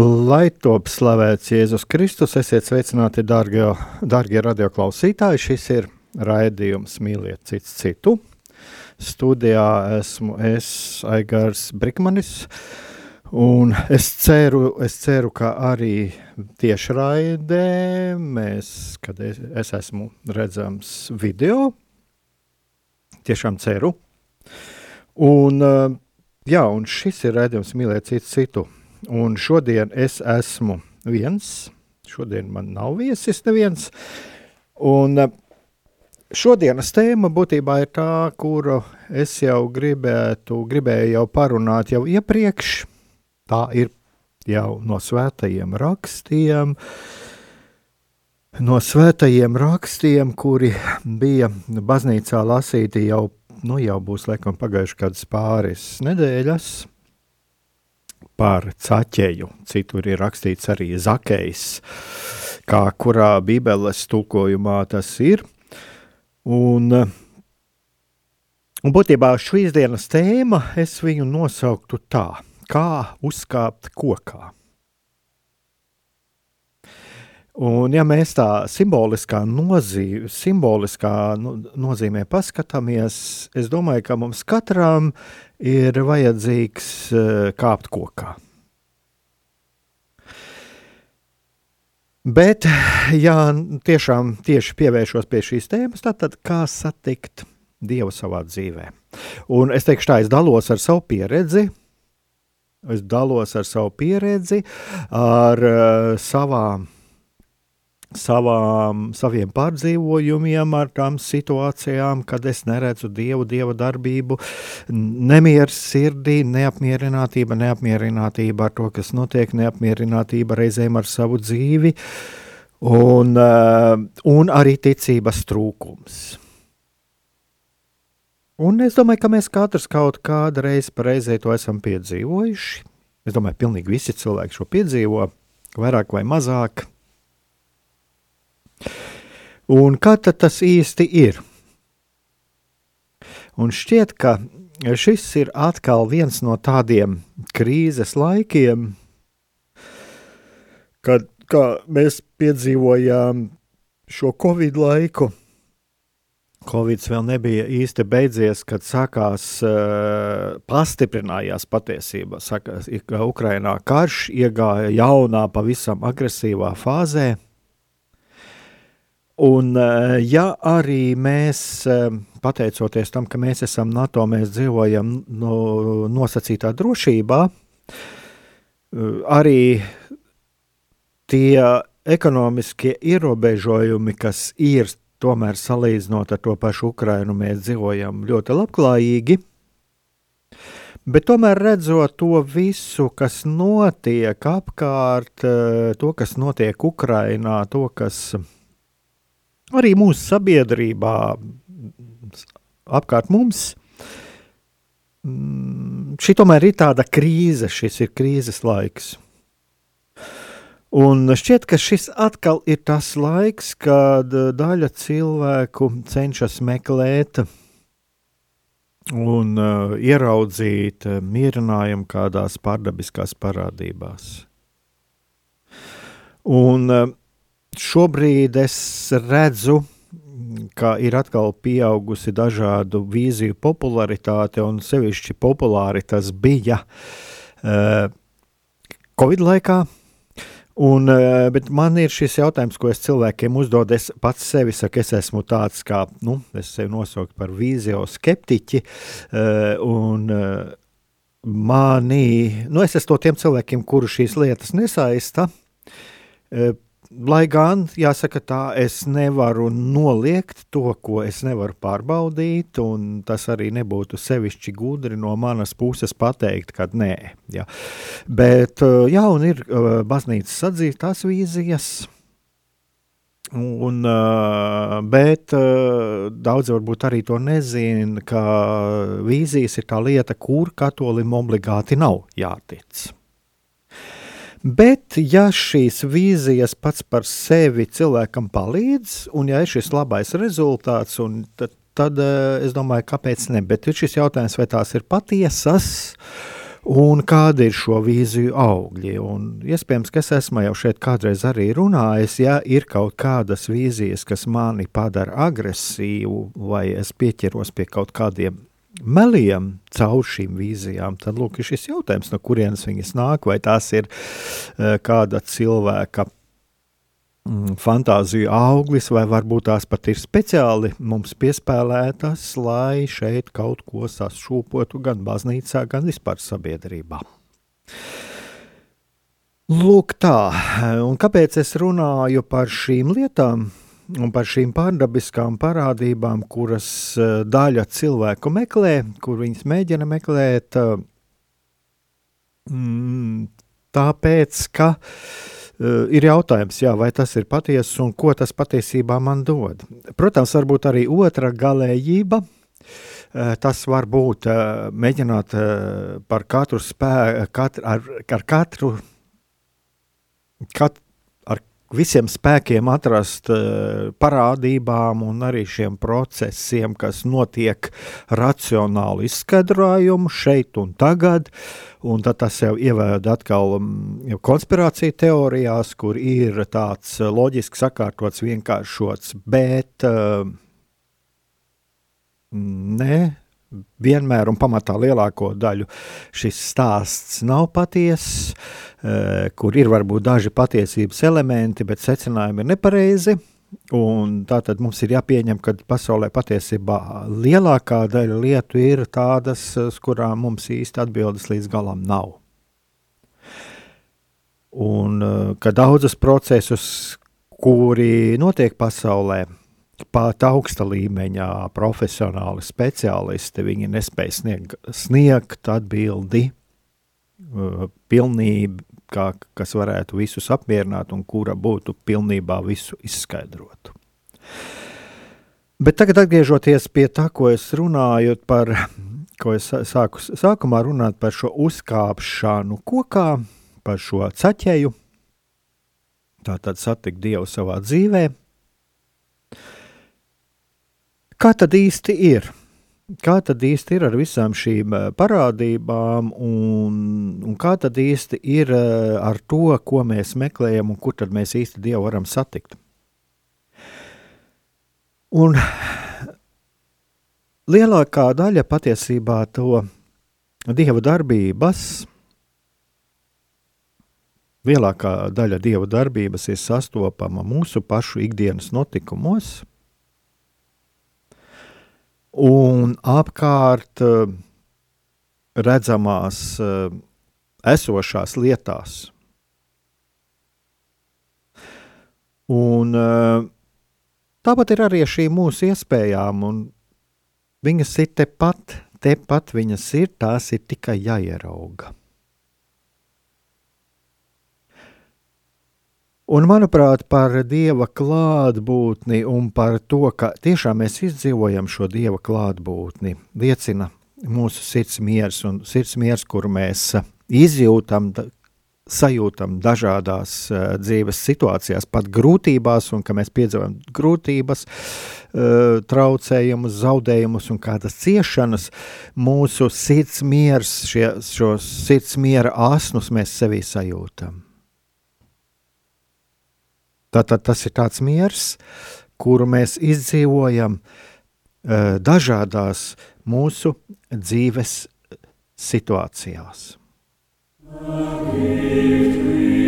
Lai top slavēts Jēzus Kristus, esiet sveicināti, dārgie, dārgie radioklausītāji. Šis ir raidījums Mīliet cits citu. Studijā esmu es, Aigars Brikmanis, un es ceru, es ceru ka arī tieši raidē mēs, kad es, es esmu redzams video, tiešām ceru. Un, jā, un šis ir raidījums Mīliet cits citu Un šodien es esmu viens, šodien man nav viesis neviens, un eh, šodienas tēma būtībā ir tā, kuru es jau gribētu, gribēju jau parunāt jau iepriekš, tā ir jau no svētajiem rakstiem, no svētajiem rakstiem, kuri bija baznīcā lasīti jau, nu jau būs laikam pagājuši kādas pāris nedēļas, par caķeju. Citur ir rakstīts arī zakejs, kā kurā Bībeles tulkojumā tas ir. Un, un būtībā šīs dienas tēma es viņu nosauktu tā, kā uzkāpt kokā. Un, ja mēs tā simboliskā, nozīmē, simboliskā no, nozīmē paskatāmies, es domāju, ka mums katram ir vajadzīgs uh, kāpt kokā. Bet, ja tiešām tieši pievēršos pie šīs tēmas, tad kā satikt Dievu savā dzīvē? Un es teikšu tā, es dalos ar savu pieredzi, es dalos ar savu pieredzi, ar uh, savām savām, saviem pārdzīvojumiem, ar tām situācijām, kad es neredzu dievu, dieva darbību, nemieris sirdī, neapmierinātība, neapmierinātība ar to, kas notiek, neapmierinātība reizēm ar savu dzīvi, un, uh, un arī ticības trūkums. Un es domāju, ka mēs katrs kaut kādu reizi reizē to esam piedzīvojuši. Es domāju, ka pilnīgi visi cilvēki šo piedzīvo, vairāk vai mazāk. Un kā tas īsti ir? Un šķiet, ka šis ir atkal viens no tādiem krīzes laikiem, kad mēs piedzīvojām šo covid laiku. Covid vēl nebija īsti beidzies, kad sākās, uh, pastiprinājās patiesība. Sākās, ka Ukrainā karš iegāja jaunā, pavisam agresīvā fāzē. Un, eh, ja arī mēs, eh, pateicoties tam, ka mēs esam NATO, mēs dzīvojam no nosacītā drošībā, eh, arī tie ekonomiskie ierobežojumi, kas ir tomēr salīdzinot ar to pašu Ukrainu, mēs dzīvojam ļoti labklājīgi. Bet tomēr redzot to visu, kas notiek apkārt, to, kas notiek Ukrajinā, to, kas arī mūsu sabiedrībā, apkārt mums. Mm, šī tomēr ir tāda krīze, šis ir krīzes laiks. Un šķiet, ka šis atkal ir tas laiks, kad daļa cilvēku cenšas meklēt un uh, ieraudzīt mierinājumu kādās pārdabiskās parādībās. Un uh, šobrīd es redzu, ka ir atkal pieaugusi dažādu vīziju popularitāte, un sevišķi populāri tas bija uh, Covid laikā. Un, uh, bet man ir šis jautājums, ko es cilvēkiem uzdodu. Es pats sevi saku, es esmu tāds kā, nu, es sevi nosaucu par vīzio skeptiķi. Uh, un, uh, Mani, nu es esmu no tiem cilvēkiem, kuru šīs lietas nesaista. Uh, Lai gan, jāsaka, tā es nevaru noliegt to, ko es nevaru pārbaudīt, un tas arī nebūtu sevišķi gudri no manas puses pateikt, ka nē. Jā. Bet, uh, jā, un ir uh, baznīcas atzītās vīzijas, Un, uh, bet daudzi varbūt arī to nezina, ka vīzijas ir tā lieta, kur katolim obligāti nav jātic. Bet, ja šīs vīzijas pats par sevi cilvēkam palīdz, un ja ir šis labais rezultāts, tad, tad eh, es domāju, kāpēc ne. Bet ir šis jautājums, vai tās ir patiesas, un kādi ir šo vīziju augļi. Un iespējams, ka es esmu jau šeit kādreiz arī runājis, ja ir kaut kādas vīzijas, kas mani padara agresīvu, vai es pieķeros pie kaut kādiem meliem caur šīm vīzijām, tad lūk, ir šis jautājums, no kurienes viņas nāk, vai tās ir uh, kāda cilvēka mm, fantāziju auglis, vai varbūt tās pat ir speciāli mums piespēlētas, lai šeit kaut ko sašūpotu gan baznīcā, gan vispār sabiedrībā. Lūk tā, un kāpēc es runāju par šīm lietām? Un par šīm pārdabiskām parādībām, kuras uh, daļa cilvēku meklē, kur viņas mēģina meklēt, uh, mm, tāpēc, ka uh, ir jautājums, jā, vai tas ir patiesa un ko tas patiesībā man dod. Protams, varbūt arī otra galējība. Tas var būt mēģināt par katru spēku, katru, ar, ar katru, kat, visiem spēkiem atrast uh, parādībām un arī šiem procesiem, kas notiek racionāli izskaidrojumu šeit un tagad. Un tad tas jau ievērt atkal um, konspirāciju teorijās, kur ir tāds uh, loģiski sakārtots, vienkāršots, bet uh, ne, vienmēr un pamatā lielāko daļu šis stāsts nav patiess, eh, kur ir varbūt daži patiesības elementi, bet secinājumi ir nepareizi. Un tā tad mums ir jāpieņem, ka pasaulē patiesībā lielākā daļa lietu ir tādas, uz kurām mums īsti atbildes līdz galam nav. Un eh, ka daudzus procesus, kuri notiek pasaulē, pat augsta līmeņa profesionāli speciālisti, viņi nespēja sniegt, sniegt atbildi uh, pilnību, kā, kas varētu visus apmierināt un kura būtu pilnībā visu izskaidrotu. Bet tagad atgriežoties pie tā, ko es runāju par, ko es sāku, sākumā runāt par šo uzkāpšanu kokā, par šo caķeju, tātad satikt Dievu savā dzīvēm, Kā tad īsti ir? Kā tad īsti ir ar visām šīm eh, parādībām, un, un kā tad īsti ir eh, ar to, ko mēs meklējam, un kur tad mēs īsti Dievu varam satikt? Un lielākā daļa patiesībā to Dieva darbības, lielākā daļa Dieva darbības ir sastopama mūsu pašu ikdienas notikumos – un apkārt eh, redzamās eh, esošās lietās. Un, eh, tāpat ir arī šī mūsu iespējām, un viņas ir tepat, tepat viņas ir, tās ir tikai jāierauga. Un, manuprāt, par dieva klātbūtni un par to, ka tiešām mēs izdzīvojam šo dieva klātbūtni, liecina mūsu sirds miers un sirds miers, kur mēs izjūtam, sajūtam dažādās uh, dzīves situācijās, pat grūtībās, un ka mēs piedzīvojam grūtības, uh, traucējumus, zaudējumus un kādas ciešanas. Mūsu sirds miers, šie, šos sirds miera asnus mēs sevī sajūtam. Tātad tas ir tāds miers, kuru mēs izdzīvojam uh, dažādās mūsu dzīves situācijās. Give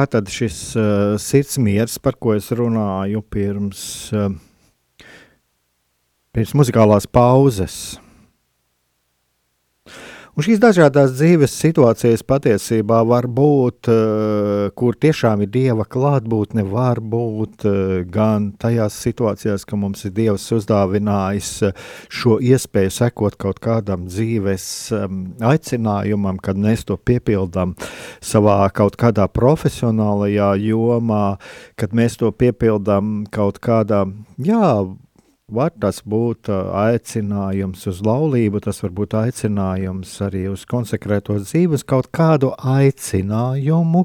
Tātad šis uh, sirds miers, par ko es runāju pirms, uh, pirms muzikālās pauzes, Un šīs dažādas dzīves situācijas patiesībā var būt, uh, kur tiešām ir dieva klātbūtne, var būt uh, gan tajās situācijās, ka mums ir dievs uzdāvinājis uh, šo iespēju sekot kaut kādam dzīves um, aicinājumam, kad mēs to piepildām savā kaut kādā profesionālajā jomā, kad mēs to piepildām kaut kādā, jā, Var tas būt aicinājums uz laulību, tas var būt aicinājums arī uz konsekrēto dzīves, kaut kādu aicinājumu,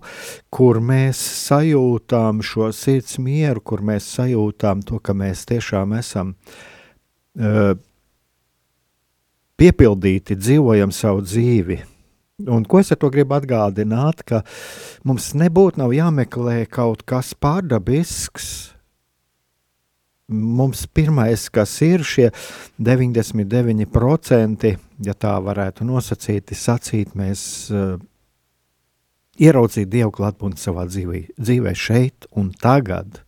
kur mēs sajūtām šo sirds mieru, kur mēs sajūtām to, ka mēs tiešām esam uh, piepildīti, dzīvojam savu dzīvi. Un ko es ar to gribu atgādināt, ka mums nebūtu jāmeklē kaut kas pārdabisks, mums pirmais, kas ir šie 99%, ja tā varētu nosacīt, sacīt, mēs uh, ieraudzīt Dievu klātbūtni savā dzīvē, dzīvē šeit un tagad.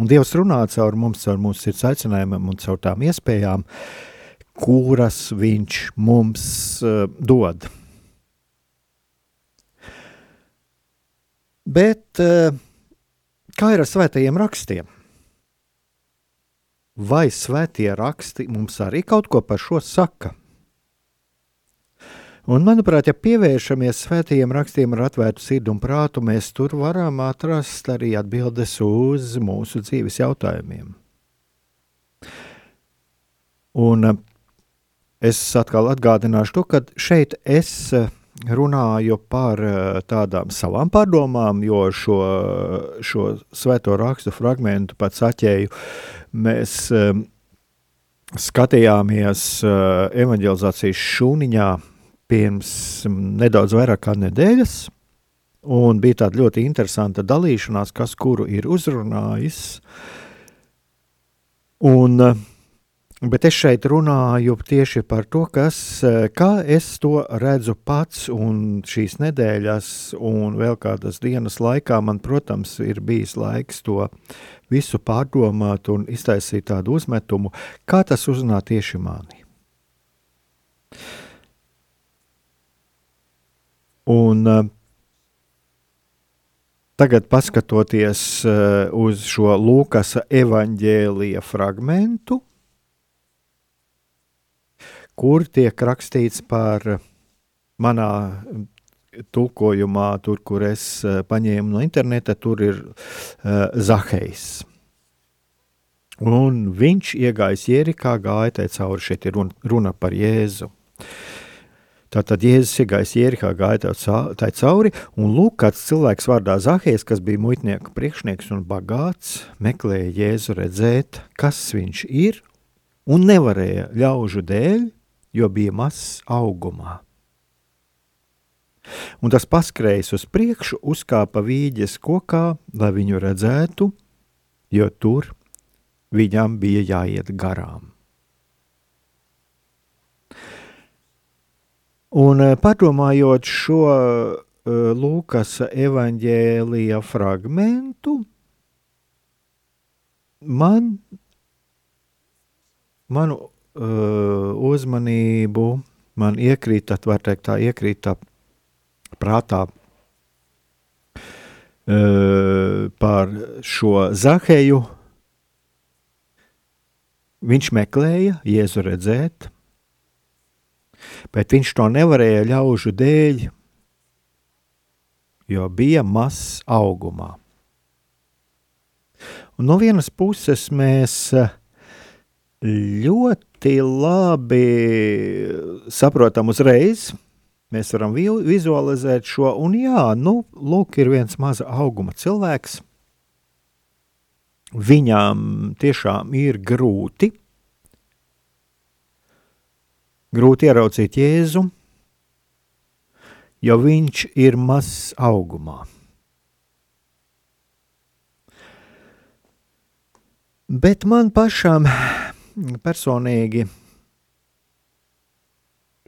Un Dievs runā caur mums, caur mūsu sirds aicinājumiem un caur tām iespējām, kuras Viņš mums uh, dod. Bet uh, kā ir ar svētajiem rakstiem? Vai svētie raksti mums arī kaut ko par šo saka? Un, manuprāt, ja pievēršamies svētajiem rakstiem ar atvērtu sirdi un prātu, mēs tur varam atrast arī atbildes uz mūsu dzīves jautājumiem. Un es atkal atgādināšu to, ka šeit es runāju par eh, tādām savām pārdomām, jo šo, šo svēto rakstu fragmentu pats aķēju mēs um, skatījāmies uh, evanģelizācijas šūniņā pirms nedaudz vairāk kā nedēļas, un bija tāda ļoti interesanta dalīšanās, kas kuru ir uzrunājis, un uh, Bet es šeit runāju tieši par to, kas, eh, kā es to redzu pats, un šīs nedēļas, un vēl kādas dienas laikā man, protams, ir bijis laiks to visu pārdomāt un iztaisīt tādu uzmetumu, kā tas uzrunā tieši mani. Un uh, tagad, paskatoties uh, uz šo Lūkas evaņģēlija fragmentu, kur tiek rakstīts par manā tulkojumā, tur, kur es eh, paņēmu no interneta, tur ir uh, Zahejs. Un viņš iegājis Jerikā, gāja tai cauri, šeit ir runa, par Jēzu. Tātad Jēzus iegājis Jerikā, gāja tai cauri, un lūk, kāds cilvēks vārdā Zahejs, kas bija muitnieku priekšnieks un bagāts, meklēja Jēzu redzēt, kas viņš ir, un nevarēja ļaužu dēļ jo bija mazs augumā. Un tas paskrējis uz priekšu, uzkāpa vīģes kokā, lai viņu redzētu, jo tur viņam bija jāiet garām. Un eh, padomājot šo uh, Lūkas evaņģēlija fragmentu, man, manu uzmanību man iekrīt, var teikt, tā iekrīt tā prātā uh, par šo Zaheju. Viņš meklēja Jēzu redzēt, bet viņš to nevarēja ļaužu dēļ, jo bija mazs augumā. Un no vienas puses mēs ļoti ļoti labi saprotam uzreiz. Mēs varam vizualizēt šo, un jā, nu, lūk, ir viens maza auguma cilvēks. Viņām tiešām ir grūti, grūti ieraudzīt Jēzu, jo viņš ir mazs augumā. Bet man pašam personīgi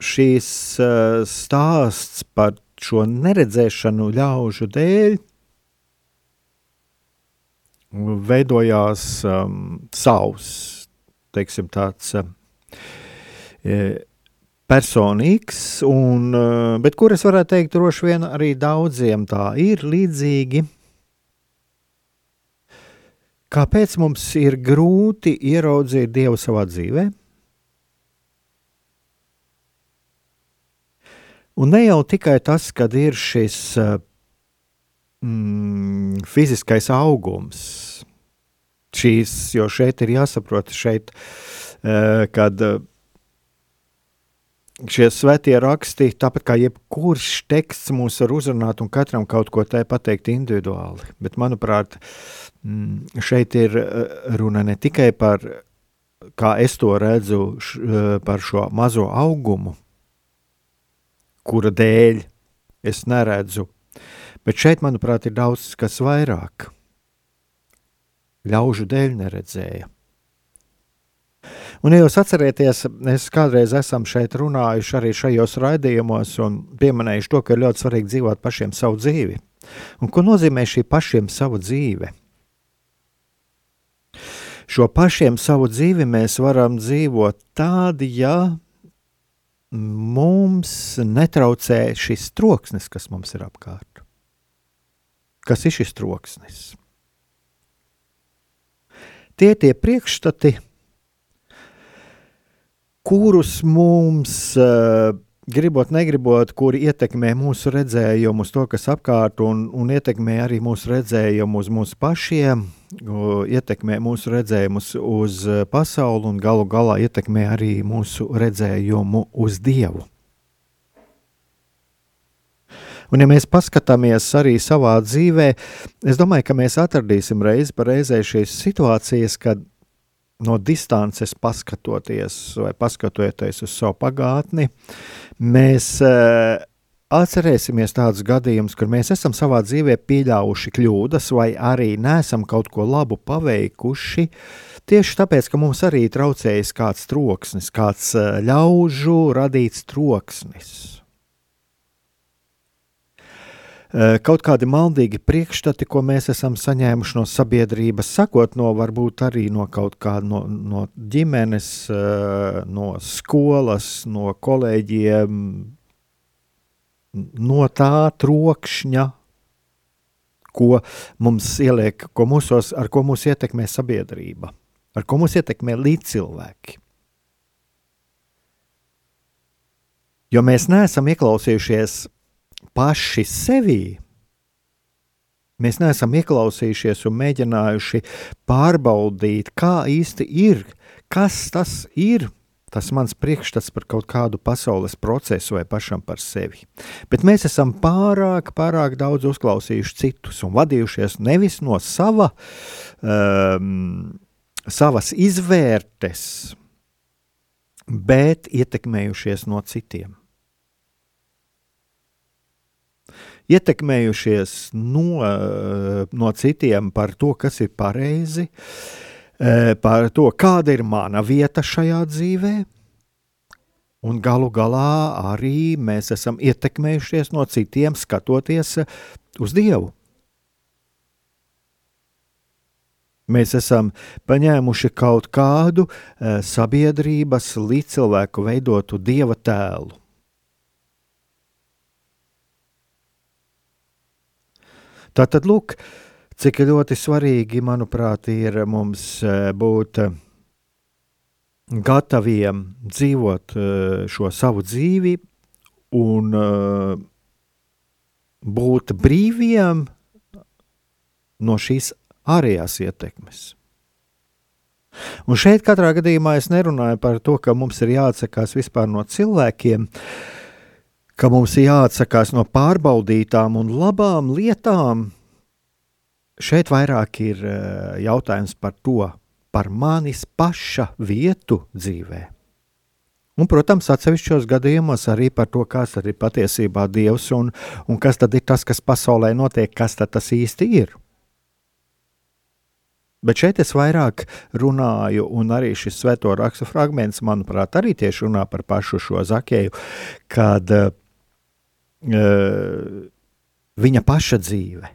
šīs uh, stāsts par šo neredzēšanu ļaužu dēļ veidojās um, savs, teiksim, tāds uh, personīgs, un, uh, bet kur es varētu teikt, droši vien arī daudziem tā ir līdzīgi. Kāpēc mums ir grūti ieraudzīt Dievu savā dzīvē? Un ne jau tikai tas, kad ir šis uh, mm, fiziskais augums, šīs, jo šeit ir jāsaprot, šeit, uh, kad uh, šie svētie raksti, tāpat kā jebkurš teksts mūs var uzrunāt un katram kaut ko te pateikt individuāli, bet manuprāt, mm, šeit ir runa ne tikai par, kā es to redzu, š, par šo mazo augumu, kura dēļ es neredzu. Bet šeit, manuprāt, ir daudz kas vairāk. Ļaužu dēļ neredzēja. Un, ja jūs atcerieties, mēs kādreiz esam šeit runājuši arī šajos raidījumos un pieminējuši to, ka ir ļoti svarīgi dzīvot pašiem savu dzīvi. Un ko nozīmē šī pašiem savu dzīvi? Šo pašiem savu dzīvi mēs varam dzīvot tādi, ja mums netraucē šis troksnis, kas mums ir apkārt. Kas ir šis troksnis? Tie tie priekšstati, kurus mums uh, gribot, negribot, kuri ietekmē mūsu redzējumu uz to, kas apkārt, un, un ietekmē arī mūsu redzējumu uz mūsu pašiem, ietekmē mūsu redzējumus uz e, pasauli un galu galā ietekmē arī mūsu redzējumu uz Dievu. Un, ja mēs paskatāmies arī savā dzīvē, es domāju, ka mēs atradīsim reizi pa reizē šīs situācijas, kad no distances paskatoties vai paskatoties uz savu pagātni, mēs uh, atcerēsimies tādus gadījumus, kur mēs esam savā dzīvē pieļāvuši kļūdas vai arī neesam kaut ko labu paveikuši. Tieši tāpēc, ka mums arī traucējis kāds troksnis, kāds uh, ļaužu radīts troksnis. Eh, kaut kādi maldīgi priekšstati, ko mēs esam saņēmuši no sabiedrības, sakot no varbūt arī no kaut kāda no, no ģimenes, eh, no skolas, no kolēģiem, no tā trokšņa, ko mums ieliek, ko mūsos, ar ko mūs ietekmē sabiedrība, ar ko mūs ietekmē līdzcilvēki. Jo mēs neesam ieklausījušies paši sevī. Mēs neesam ieklausījušies un mēģinājuši pārbaudīt, kā īsti ir, kas tas ir. Tas mans priekšstats par kaut kādu pasaules procesu vai pašam par sevi. Bet mēs esam pārāk, pārāk daudz uzklausījuši citus un vadījušies nevis no sava, um, savas izvērtes, bet ietekmējušies no citiem. Ietekmējušies no, eh, no citiem par to, kas ir pareizi, eh, par to, kāda ir mana vieta šajā dzīvē. Un galu galā arī mēs esam ietekmējušies no citiem, skatoties uz Dievu. Mēs esam paņēmuši kaut kādu uh, sabiedrības līdzcilvēku veidotu dieva tēlu. Tātad, lūk, cik ļoti svarīgi, manuprāt, ir mums eh, būt eh, gataviem dzīvot eh, šo savu dzīvi un būt brīviem no šīs ārējās ietekmes. Un šeit katrā gadījumā es nerunāju par to, ka mums ir jāatsakās vispār no cilvēkiem, uh, ka mums jāatsakās no pārbaudītām un labām lietām. Šeit vairāk ir eh, jautājums par to, par manis paša vietu dzīvē. Un, protams, atsevišķos gadījumos arī par to, kas ir patiesībā Dievs un, un kas tad ir tas, kas pasaulē notiek, kas tas īsti ir. Bet šeit es vairāk runāju, un arī šis svēto rakstu fragments, manuprāt, arī tieši runā par pašu šo zakēju, kad uh, viņa paša dzīve,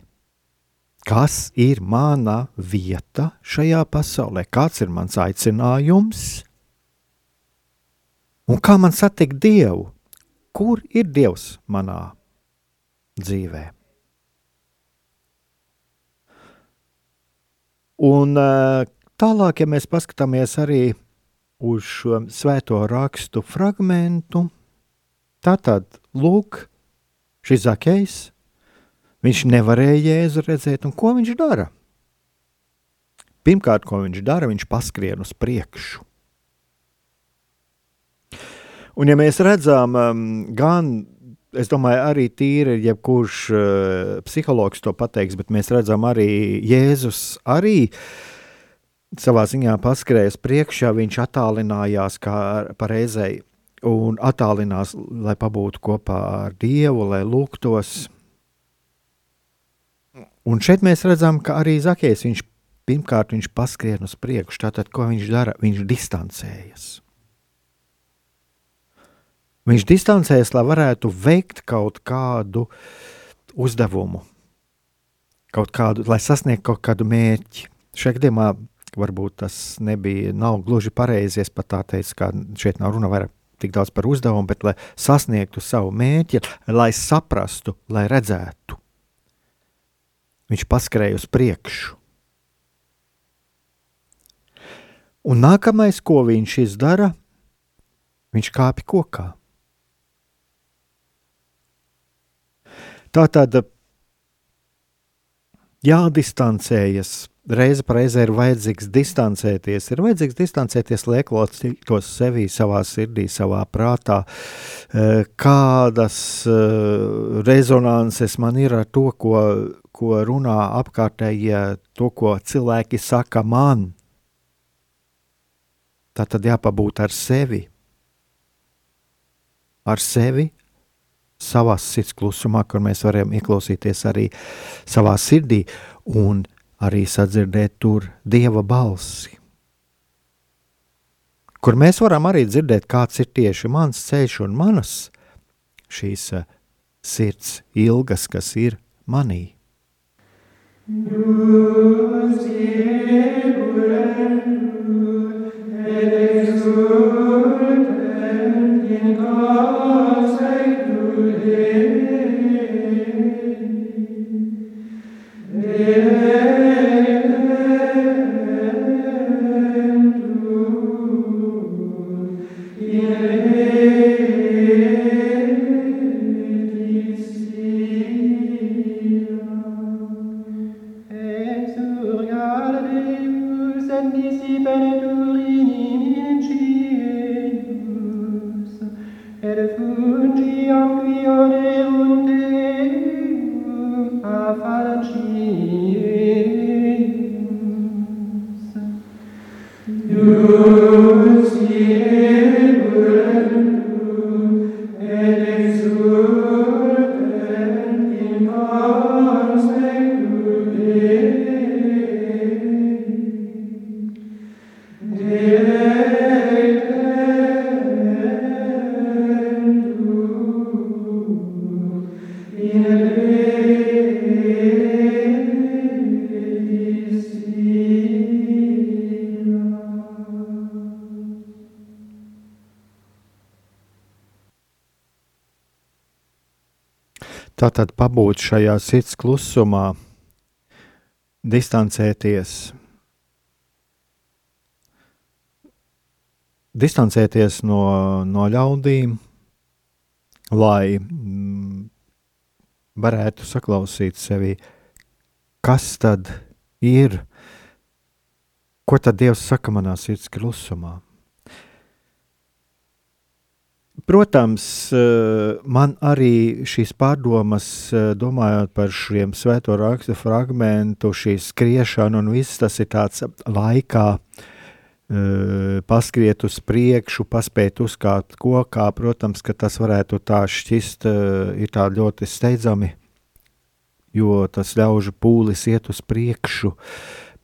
kas ir mana vieta šajā pasaulē, kāds ir mans aicinājums, un kā man satikt Dievu, kur ir Dievs manā dzīvē. Un eh, tālāk, ja mēs paskatāmies arī uz šo svēto rakstu fragmentu, tad lūk, šis zakējs Viņš nevarēja jēzu redzēt, un ko viņš dara? Pirmkārt, ko viņš dara, viņš paskrien uz priekšu. Un, ja mēs redzam, um, gan, es domāju, arī tīri, jebkurš uh, psihologs to pateiks, bet mēs redzam arī Jēzus arī savā ziņā paskrējas priekšā, viņš attālinājās kā pareizai un attālinās, lai pabūtu kopā ar Dievu, lai lūgtos, Un šeit mēs redzam, ka arī Zakējs viņš pirmkārt viņš paskrien uz priekšu. Tātad, ko viņš dara? Viņš distancējas. Viņš distancējas, lai varētu veikt kaut kādu uzdevumu, kaut kādu, lai sasniegtu kaut kādu mērķi. Šajā gadījumā varbūt tas nebija gluži pareizi. Es pat tā teicu, ka šeit nav runa vairāk tik daudz par uzdevumu, bet lai sasniegtu savu mērķi, lai saprastu, lai redzētu. Viņš paskrēja uz priekšu. Un nākamais, ko viņš izdara, viņš kāpa kokā. Tā tad jādistancējas. Reize reizē ir vajadzīgs distancēties. Ir vajadzīgs distancēties, lai ieklausītos sevī, savā sirdī, savā prātā. Eh, kādas eh, rezonances man ir ar to, ko, ko runā apkārtējie, to, ko cilvēki saka man. Tā tad jāpabūt ar sevi. Ar sevi, savā sirds klusumā, kur mēs varam ieklausīties arī savā sirdī un arī sadzirdēt tur dieva balsi. Kur mēs varam arī dzirdēt, kāds ir tieši mans ceļš un manas šīs uh, sirds ilgas, kas ir manī. in You. Tātad pabūt šajā sirds klusumā, distancēties, distancēties no, no ļaudīm, lai mm, varētu saklausīt sevi, kas tad ir, ko tad Dievs saka manā sirds klusumā. Protams, eh, man arī šīs pārdomas, eh, domājot par šiem svēto rakstu fragmentu, šī skriešana un viss tas ir tāds laikā, eh, paskriet uz priekšu, paspēt uzkāpt kokā. Protams, ka tas varētu tā šķist, ir tā ļoti steidzami, jo tas ļaužu pūlis iet uz priekšu.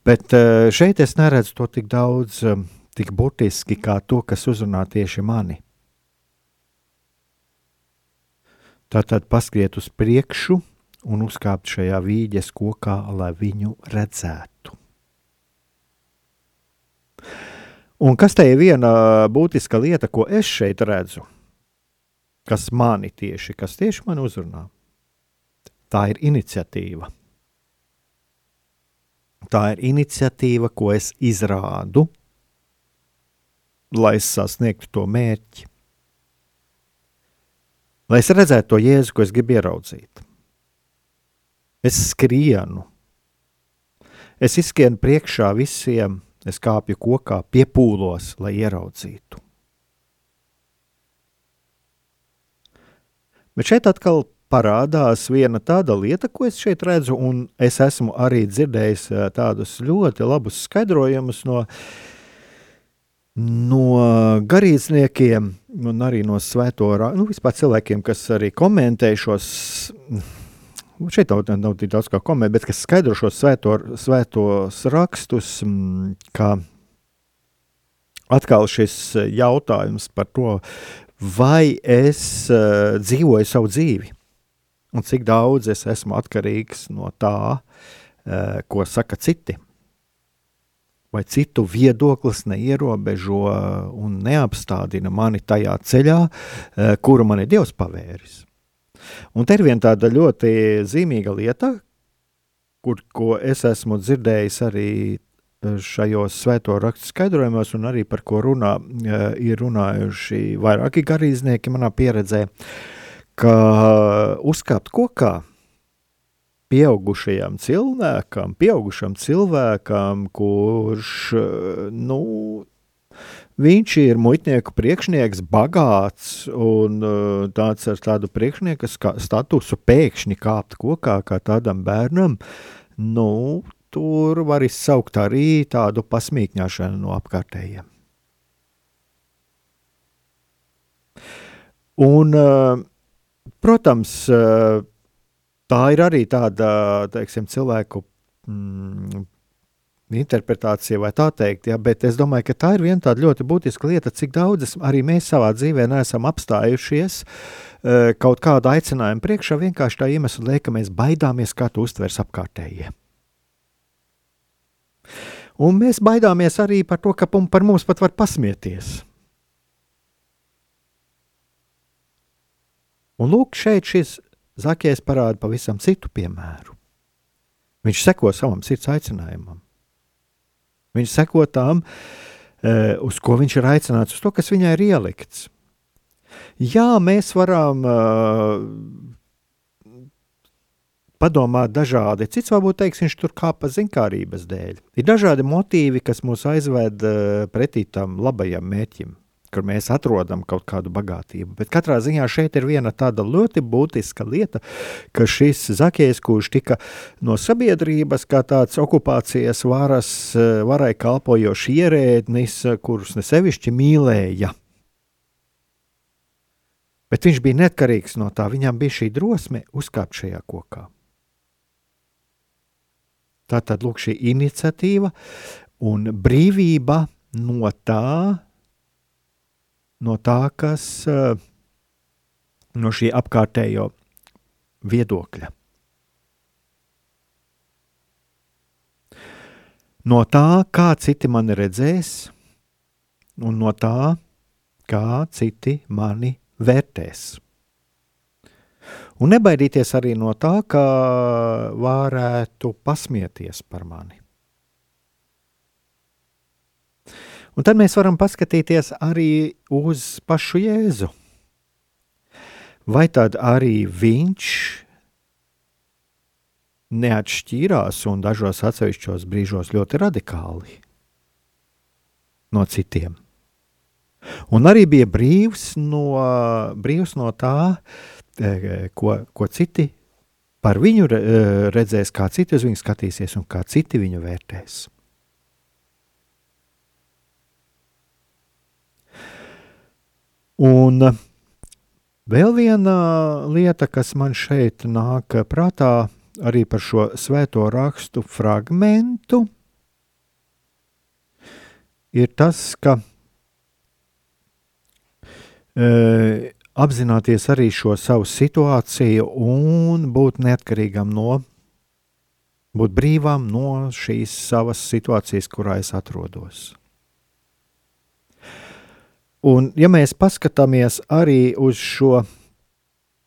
Bet šeit es neredzu to tik daudz, tik burtiski kā to, kas uzrunā tieši mani. Tātad paskriet uz priekšu un uzkāpt šajā vīģes kokā, lai viņu redzētu. Un kas te ir viena būtiska lieta, ko es šeit redzu, kas mani tieši, kas tieši man uzrunā? Tā ir iniciatīva. Tā ir iniciatīva, ko es izrādu, lai es sasniegtu to mērķi. Lai es redzētu to jēzu, ko es gribu ieraudzīt. Es skrienu. Es izskrienu priekšā visiem, es kāpju kokā, piepūlos, lai ieraudzītu. Bet šeit atkal parādās viena tāda lieta, ko es šeit redzu, un es esmu arī dzirdējis tādus ļoti labus skaidrojumus no, no garīdzniekiem un arī no svēto, nu, vispār cilvēkiem, kas arī komentē šos šeit nav, nav tik daudz kā komentēt, bet kas skaidro šos svēto, svētos rakstus, kā atkal šis jautājums par to, vai es uh, dzīvoju savu dzīvi, un cik daudz es esmu atkarīgs no tā, uh, ko saka citi. Vai citu viedoklis neierobežo un neapstādina mani tajā ceļā, uh, kuru man ir Dievs pavēris. Un te ir viena tāda ļoti zīmīga lieta, kur, ko es esmu dzirdējis arī e, šajos svēto rakstu skaidrojumos, un arī par ko runā, ir runājuši vairāki garīdznieki manā pieredzē, ka uzkāpt kokā pieaugušajam cilvēkam, pieaugušam cilvēkam, kurš, nu, Viņš ir muitnieku priekšnieks, bagāts un uh, tāds ar tādu priekšnieka statusu pēkšņi kāpt kokā kā tādam bērnam. Nu, tur var izsaukt arī tādu pasmīkņāšanu no apkārtējiem. Un, uh, protams, uh, tā ir arī tāda teiksim, cilvēku mm, interpretācija, vai tā teikt, ja, bet es domāju, ka tā ir viena tāda ļoti būtiska lieta, cik daudz arī mēs savā dzīvē neesam apstājušies uh, kaut kādu aicinājumu priekšā, vienkārši tā iemesla dēļ, ka mēs baidāmies, kā to uztvers apkārtējie. Un mēs baidāmies arī par to, ka par mums pat var pasmieties. Un lūk, šeit šis Zakijs parāda pavisam citu piemēru. Viņš seko savam sirds aicinājumam. Viņš seko tām, eh, uz ko viņš ir aicināts, uz to, kas viņai ir ielikts. Jā, mēs varam uh, padomāt dažādi. Cits varbūt teiks, viņš tur kāpa zinkārības dēļ. Ir dažādi motīvi, kas mūs aizved uh, pretī tam labajam mērķim kur mēs atrodam kaut kādu bagātību. Bet katrā ziņā šeit ir viena tāda ļoti būtiska lieta, ka šis Zakijs, kurš tika no sabiedrības kā tāds okupācijas varas, varai kalpojošs ierēdnis, kurus ne sevišķi mīlēja. Bet viņš bija neatkarīgs no tā, viņam bija šī drosme uzkāpt šajā kokā. Tā tad lūk, šī iniciatīva un brīvība no tā, no tā, kas eh, no šī apkārtējo viedokļa. No tā, kā citi mani redzēs, un no tā, kā citi mani vērtēs. Un nebaidīties arī no tā, ka varētu pasmieties par mani. Un tad mēs varam paskatīties arī uz pašu Jēzu. Vai tad arī viņš neatšķīrās un dažos atsevišķos brīžos ļoti radikāli no citiem? Un arī bija brīvs no, brīvs no tā, e, ko, ko citi par viņu e, redzēs, kā citi uz viņu skatīsies un kā citi viņu vērtēs. Un vēl viena lieta, kas man šeit nāk prātā, arī par šo svēto rakstu fragmentu, ir tas, ka e, apzināties arī šo savu situāciju un būt neatkarīgam no, būt brīvam no šīs savas situācijas, kurā es atrodos. Un, ja mēs paskatāmies arī uz šo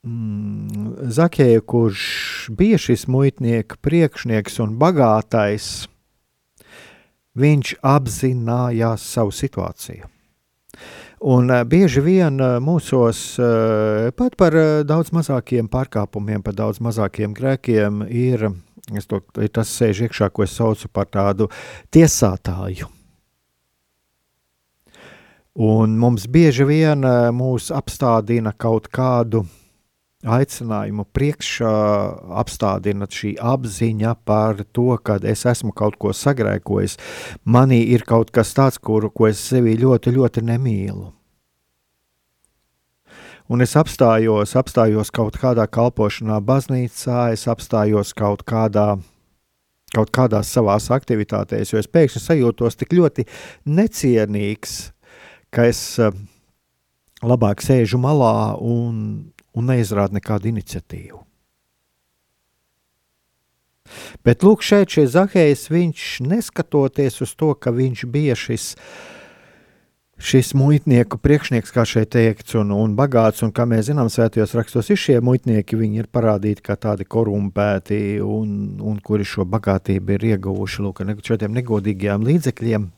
mm, Zakēju, kurš bija šis muitnieka priekšnieks un bagātais, viņš apzinājās savu situāciju. Un uh, bieži vien uh, mūsos uh, pat par daudz mazākiem pārkāpumiem, par daudz mazākiem grēkiem ir, to, tas sēž iekšā, ko es saucu par tādu tiesātāju. Un mums bieži vien eh, mūs apstādina kaut kādu aicinājumu priekšā, apstādina šī apziņa par to, ka es esmu kaut ko sagrēkojis. Manī ir kaut kas tāds, kuru, es sevi ļoti, ļoti nemīlu. Un es apstājos, apstājos kaut kādā kalpošanā, baznīcā, es apstājos kaut kādā kaut kādās savās aktivitātēs, jo es pēkšņi sajūtos tik ļoti necienīgs ka es eh, labāk sēžu malā un, un neizrādu nekādu iniciatīvu. Bet lūk, šeit šis Zahējs, viņš neskatoties uz to, ka viņš bija šis, šis muitnieku priekšnieks, kā šeit teikts, un, un bagāts, un kā mēs zinām, svētajos rakstos ir šie muitnieki, viņi ir parādīti kā tādi korumpēti, un, un kuri šo bagātību ir ieguvuši lūk, ar šādiem negodīgiem līdzekļiem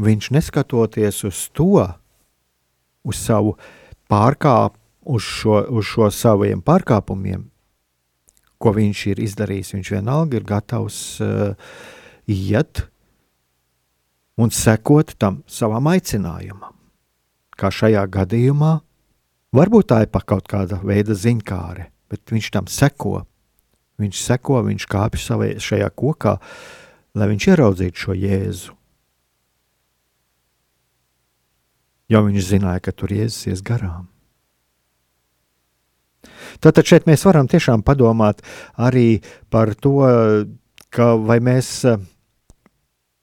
viņš neskatoties uz to, uz savu pārkāpumu, uz, šo, uz šo saviem pārkāpumiem, ko viņš ir izdarījis, viņš vienalga ir gatavs uh, iet un sekot tam savam aicinājumam. Kā šajā gadījumā, varbūt tā ir pa kaut kāda veida ziņkāre, bet viņš tam seko. Viņš seko, viņš kāpj savai, šajā kokā, lai viņš ieraudzītu šo jēzu. Jo viņš zināja, ka tur Jēzus ies garām. Tātad šeit mēs varam tiešām padomāt arī par to, ka vai mēs eh,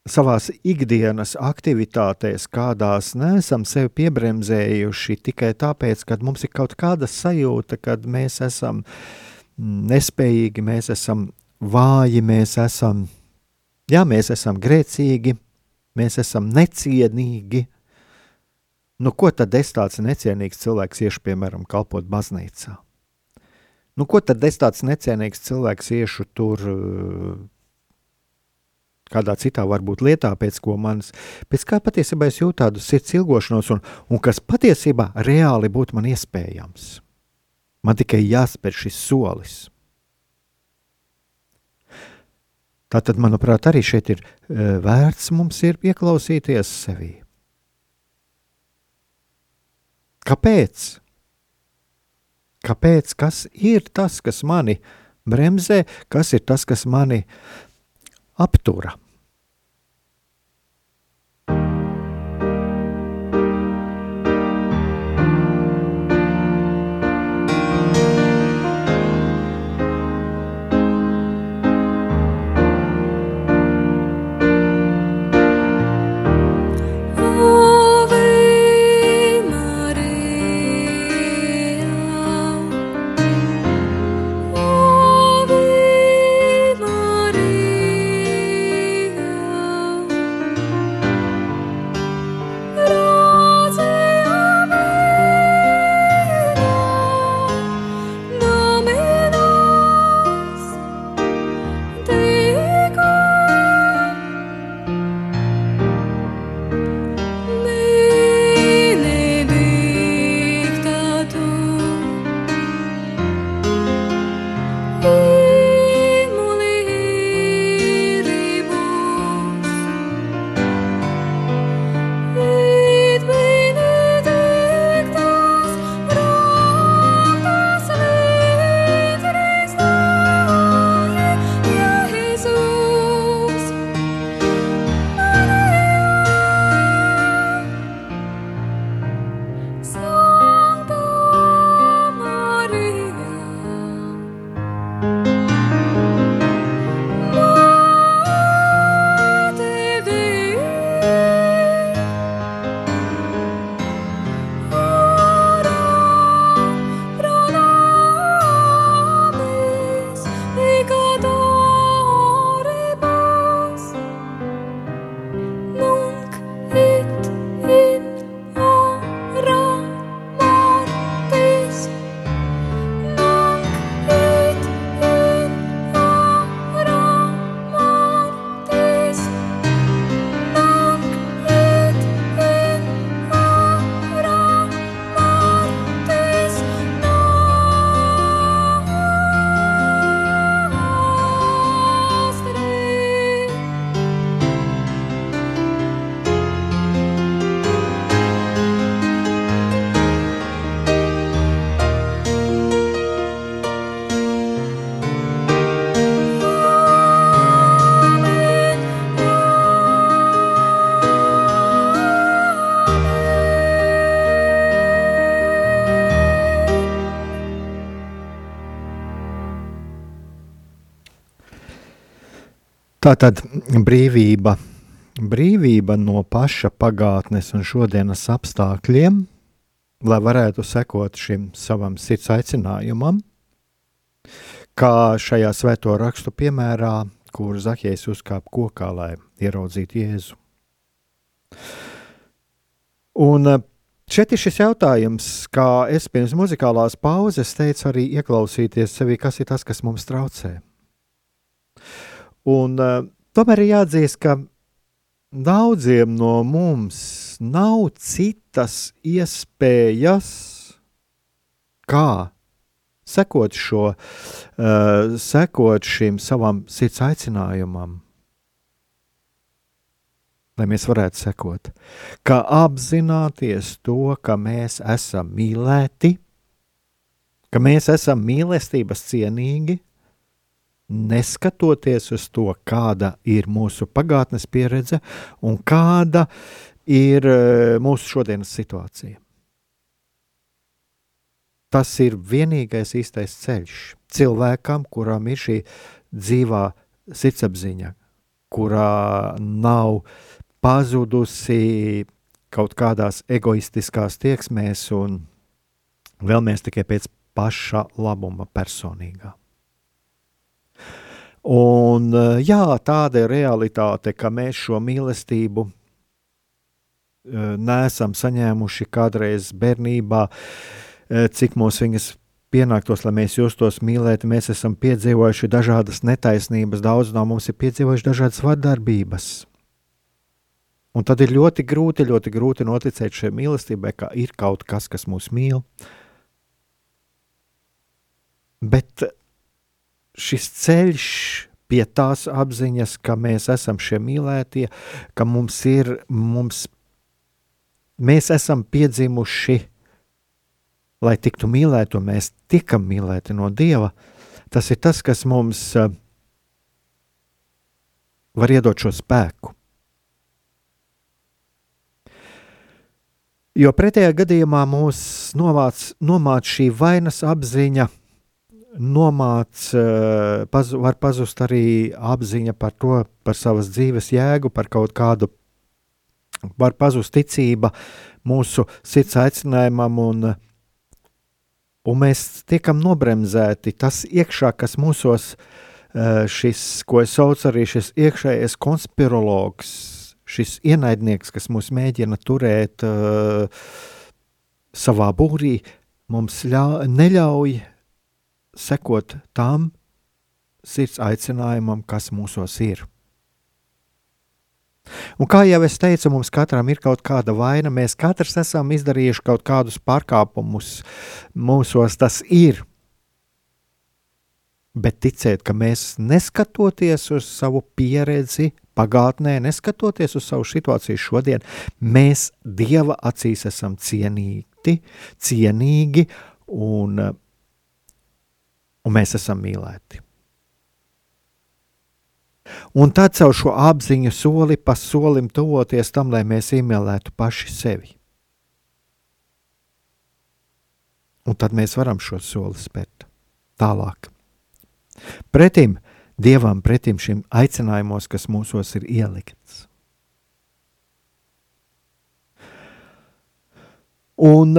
savās ikdienas aktivitātēs, kādās neesam sevi piebremzējuši tikai tāpēc, ka mums ir kaut kāda sajūta, ka mēs esam nespējīgi, mēs esam vāji, mēs esam, jā, mēs esam grēcīgi, mēs esam necienīgi, Nu, ko tad es tāds necienīgs cilvēks iešu, piemēram, kalpot baznīcā? Nu, ko tad es tāds necienīgs cilvēks iešu tur eh, kādā citā varbūt lietā, pēc ko manas, pēc kā patiesībā es jūtu tādu sirds ilgošanos, un, un kas patiesībā reāli būtu man iespējams. Man tikai jāspēr šis solis. Tātad, manuprāt, arī šeit ir eh, vērts mums ir ieklausīties sevī. Kāpēc? Kāpēc? Kas ir tas, kas mani bremzē, kas ir tas, kas mani aptura? Tā tad brīvība, brīvība no paša pagātnes un šodienas apstākļiem, lai varētu sekot šim savam sirds aicinājumam, kā šajā svēto rakstu piemērā, kur Zahijas uzkāpa kokā, lai ieraudzītu Jēzu. Un eh, šeit ir šis jautājums, kā es pirms muzikālās pauzes teicu, arī ieklausīties sevī, kas ir tas, kas mums traucē. Un uh, tomēr ir jāatzīst, ka daudziem no mums nav citas iespējas, kā sekot, šo, uh, sekot šim savam sirds aicinājumam, lai mēs varētu sekot, kā apzināties to, ka mēs esam mīlēti, ka mēs esam mīlestības cienīgi, neskatoties uz to, kāda ir mūsu pagātnes pieredze un kāda ir uh, mūsu šodienas situācija. Tas ir vienīgais īstais ceļš cilvēkam, kuram ir šī dzīvā sirdsapziņa, kurā nav pazudusi kaut kādās egoistiskās tieksmēs un vēlamies tikai pēc paša labuma personīgā. Un, jā, tāda ir realitāte, ka mēs šo mīlestību eh, neesam saņēmuši kādreiz bērnībā, Eh, cik mums viņas pienāktos, lai mēs justos mīlēti. Mēs esam piedzīvojuši dažādas netaisnības, daudz no mums ir piedzīvojuši dažādas vardarbības. Un tad ir ļoti grūti, ļoti grūti noticēt šai mīlestībai, ka ir kaut kas, kas mūs mīl. Bet šis ceļš pie tās apziņas, ka mēs esam šie mīlētie, ka mums ir, mums, mēs esam piedzimuši lai tiktu mīlēti, un mēs tikam mīlēti no Dieva, tas ir tas, kas mums uh, var iedot šo spēku. Jo pretējā gadījumā mūs nomāc, nomāc šī vainas apziņa, nomāc, uh, paz, var pazust arī apziņa par to, par savas dzīves jēgu, par kaut kādu, var pazust ticība mūsu sirds aicinājumam un un mēs tiekam nobremzēti. Tas iekšā, kas mūsos, eh, šis, ko es saucu arī šis iekšējais konspirologs, šis ienaidnieks, kas mūs mēģina turēt uh, savā būrī, mums ļau, neļauj sekot tam sirds aicinājumam, kas mūsos ir. Un kā jau es teicu, mums katram ir kaut kāda vaina. Mēs katrs esam izdarījuši kaut kādus pārkāpumus. Mūsos tas ir. Bet ticēt, ka mēs neskatoties uz savu pieredzi pagātnē, neskatoties uz savu situāciju šodien, mēs Dieva acīs esam cienīti, cienīgi un, un mēs esam mīlēti. Un tad caur šo apziņu soli pa solim tuvoties tam, lai mēs iemīlētu paši sevi. Un tad mēs varam šo soli spērt tālāk. Pretim Dievam, pretim šim aicinājumos, kas mūsos ir ielikts. Un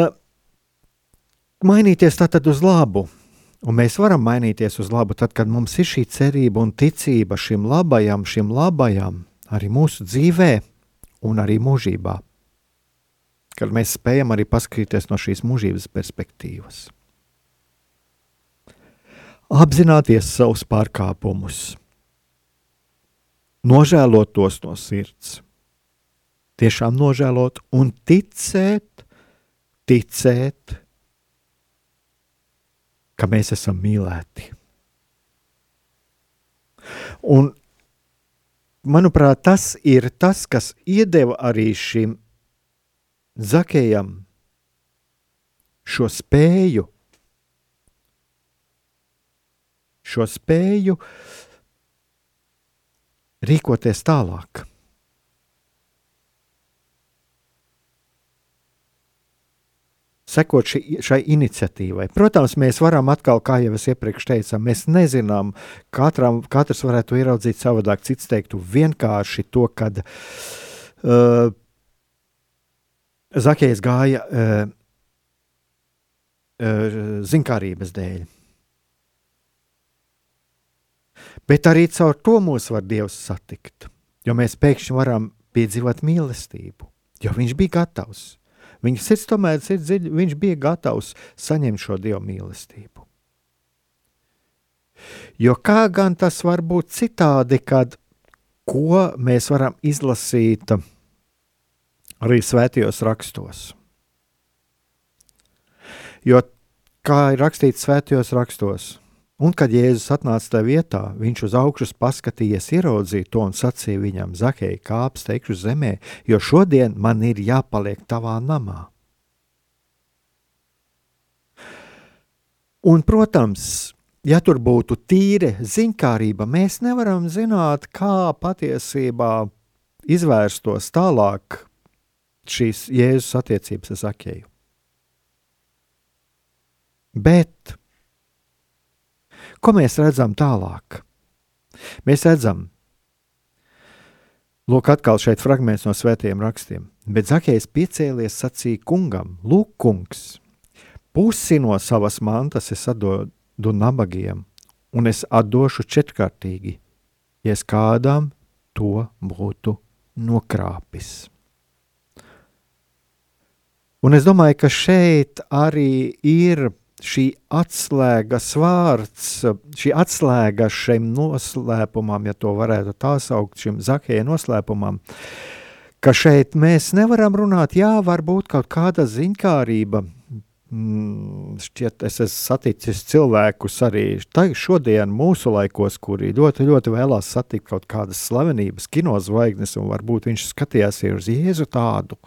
mainīties tātad uz labu, Un mēs varam mainīties uz labu, tad, kad mums ir šī cerība un ticība šim labajam, šim labajam, arī mūsu dzīvē un arī mūžībā. Kad mēs spējam arī paskatīties no šīs mūžības perspektīvas. Apzināties savus pārkāpumus, nožēlot tos no sirds, tiešām nožēlot un ticēt, ticēt, ka mēs esam mīlēti. Un, manuprāt, tas ir tas, kas iedeva arī šim Zakējam šo spēju, šo spēju rīkoties tālāk. Sekot ši, šai iniciatīvai. Protams, mēs varam atkal, kā jau es iepriekš teicu, mēs nezinām, katram, katrs varētu ieraudzīt savādāk, cits teiktu vienkārši to, kad uh, Zakējs gāja uh, uh, zinkārības dēļ. Bet arī caur to mūs var Dievs satikt, jo mēs pēkšņi varam piedzīvot mīlestību, jo Viņš bija gatavs. Viņa sirds tomēr ir dziļa, viņš bija gatavs saņemt šo dievu mīlestību. Jo kā gan tas var būt citādi, kad ko mēs varam izlasīt arī svētajos rakstos? Jo kā ir rakstīts svētajos rakstos, Un, kad Jēzus atnāca tajā vietā, viņš uz augšas paskatījies, ieraudzīja to un sacīja viņam: Zakei, kāps teikšu zemē, jo šodien man ir jāpaliek tavā namā. Un, protams, ja tur būtu tīra ziņkārība, mēs nevaram zināt, kā patiesībā izvērstos tālāk šīs Jēzus attiecības ar Zakeju. Bet Ko mēs redzam tālāk? Mēs redzam, lūk, atkal šeit fragments no svētiem rakstiem. Bet Zakējs piecēlies, sacīja kungam: Lūk, kungs, pusi no savas mantas es atdodu nabagiem, un es atdošu četrkārtīgi, ja es kādam to būtu nokrapis. Un es domāju, ka šeit arī ir šī atslēgas vārds, šī atslēga šim noslēpumam, ja to varētu tā saukt, šim Zakēja noslēpumam, ka šeit mēs nevaram runāt, jā, varbūt kaut kāda ziņkārība. Mm, šķiet, es esmu saticis cilvēkus arī šodien, mūsu laikos, kuri ļoti, ļoti vēlās satikt kaut kādas slavenības, kinozvaigznes, un varbūt viņš skatījās uz Jēzu tādu,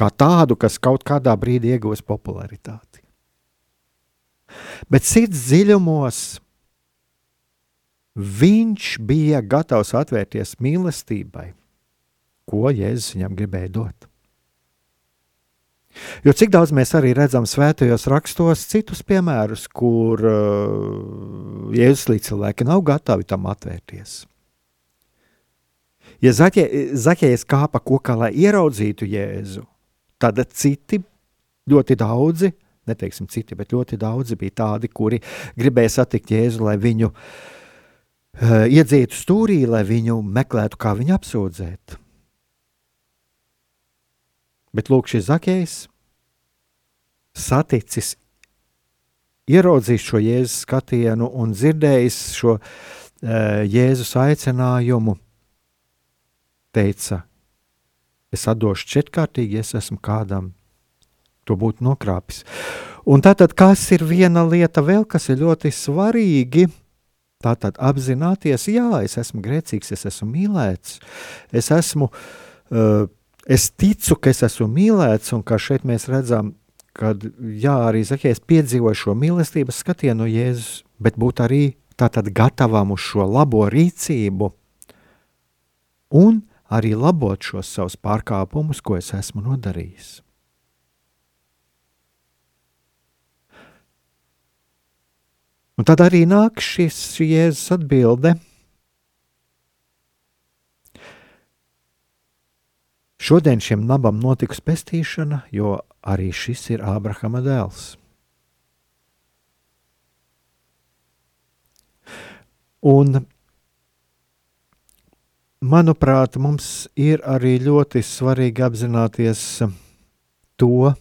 kā tādu, kas kaut kādā brīdī iegūs popularitāti. Bet sirds dziļumos viņš bija gatavs atvērties mīlestībai, ko Jēzus viņam gribēja dot. Jo cik daudz mēs arī redzam svētajos rakstos citus piemērus, kur uh, Jēzus līdz cilvēki nav gatavi tam atvērties. Ja Zaķējas kāpa kokā, lai ieraudzītu Jēzu, tad citi ļoti daudzi neteiksim citi, bet ļoti daudzi bija tādi, kuri gribēja satikt Jēzu, lai viņu uh, iedzītu stūrī, lai viņu meklētu, kā viņu apsūdzēt. Bet lūk, šis zakējs saticis, ieraudzījis šo Jēzus skatienu un dzirdējis šo uh, Jēzus aicinājumu, teica, es atdošu četrkārtīgi, es esmu kādam to būtu nokrāpis. Un tātad, kas ir viena lieta vēl, kas ir ļoti svarīgi, tātad apzināties, jā, es esmu grēcīgs, es esmu mīlēts, es esmu, uh, es ticu, ka es esmu mīlēts, un kā šeit mēs redzam, kad, jā, arī Zakējs piedzīvoja šo mīlestības skatienu no Jēzus, bet būt arī tātad gatavam uz šo labo rīcību un arī labot šos savus pārkāpumus, ko es esmu nodarījis. Un tad arī nāk šis Jēzus atbilde. Šodien šim nabam notiks pestīšana, jo arī šis ir Ābrahama dēls. Un, manuprāt, mums ir arī ļoti svarīgi apzināties to,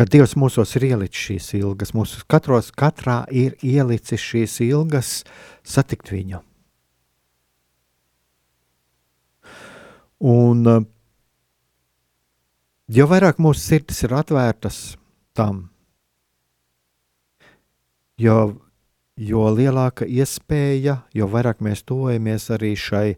ka Dievs mūsos ir ielicis šīs ilgas, mūsu katros, katrā ir ielicis šīs ilgas satikt viņu. Un eh, jo vairāk mūsu sirdis ir atvērtas tam, jo, jo lielāka iespēja, jo vairāk mēs tojamies arī šai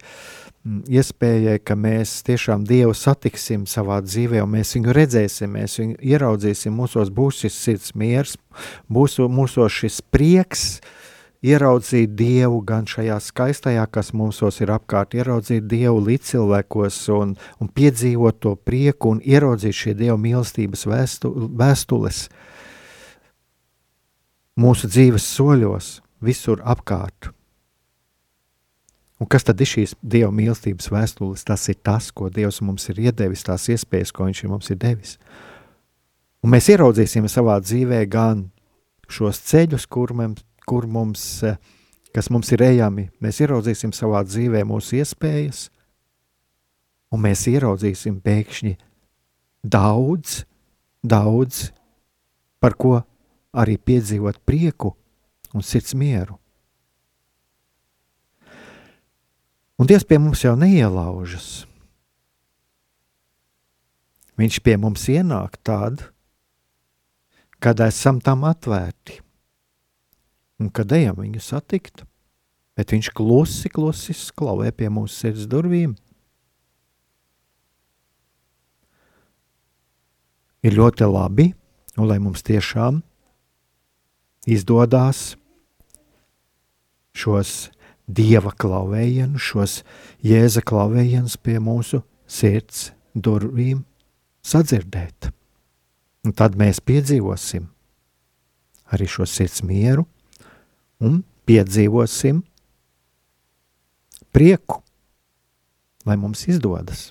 Mm, iespējai, ka mēs tiešām Dievu satiksim savā dzīvē, un mēs viņu redzēsim, mēs viņu ieraudzīsim, mūsos būs šis sirds miers, būs mūsos šis prieks ieraudzīt Dievu gan šajā skaistajā, kas mums ir apkārt, ieraudzīt Dievu līdzcilvēkos un, un piedzīvot to prieku un ieraudzīt šie Dieva mīlestības vēstu, vēstules mūsu dzīves soļos, visur apkārt. Un kas tad ir šīs Dieva mīlestības vēstules? Tas ir tas, ko Dievs mums ir iedevis, tās iespējas, ko Viņš mums ir devis. Un mēs ieraudzīsim savā dzīvē gan šos ceļus, kur mums, kur mums, kas mums ir ejami, mēs ieraudzīsim savā dzīvē mūsu iespējas, un mēs ieraudzīsim pēkšņi daudz, daudz, par ko arī piedzīvot prieku un sirds mieru. Un Dievs pie mums jau neielaužas. Viņš pie mums ienāk tad, kad esam tam atvērti un kad ejam viņu satikt, bet viņš klusi, klusi sklauvē pie mūsu sirds durvīm. Ir ļoti labi, un lai mums tiešām izdodas šos dieva klauvējienus, šos jēza klauvējienus pie mūsu sirds durvīm sadzirdēt. Un tad mēs piedzīvosim arī šo sirds mieru un piedzīvosim prieku, lai mums izdodas.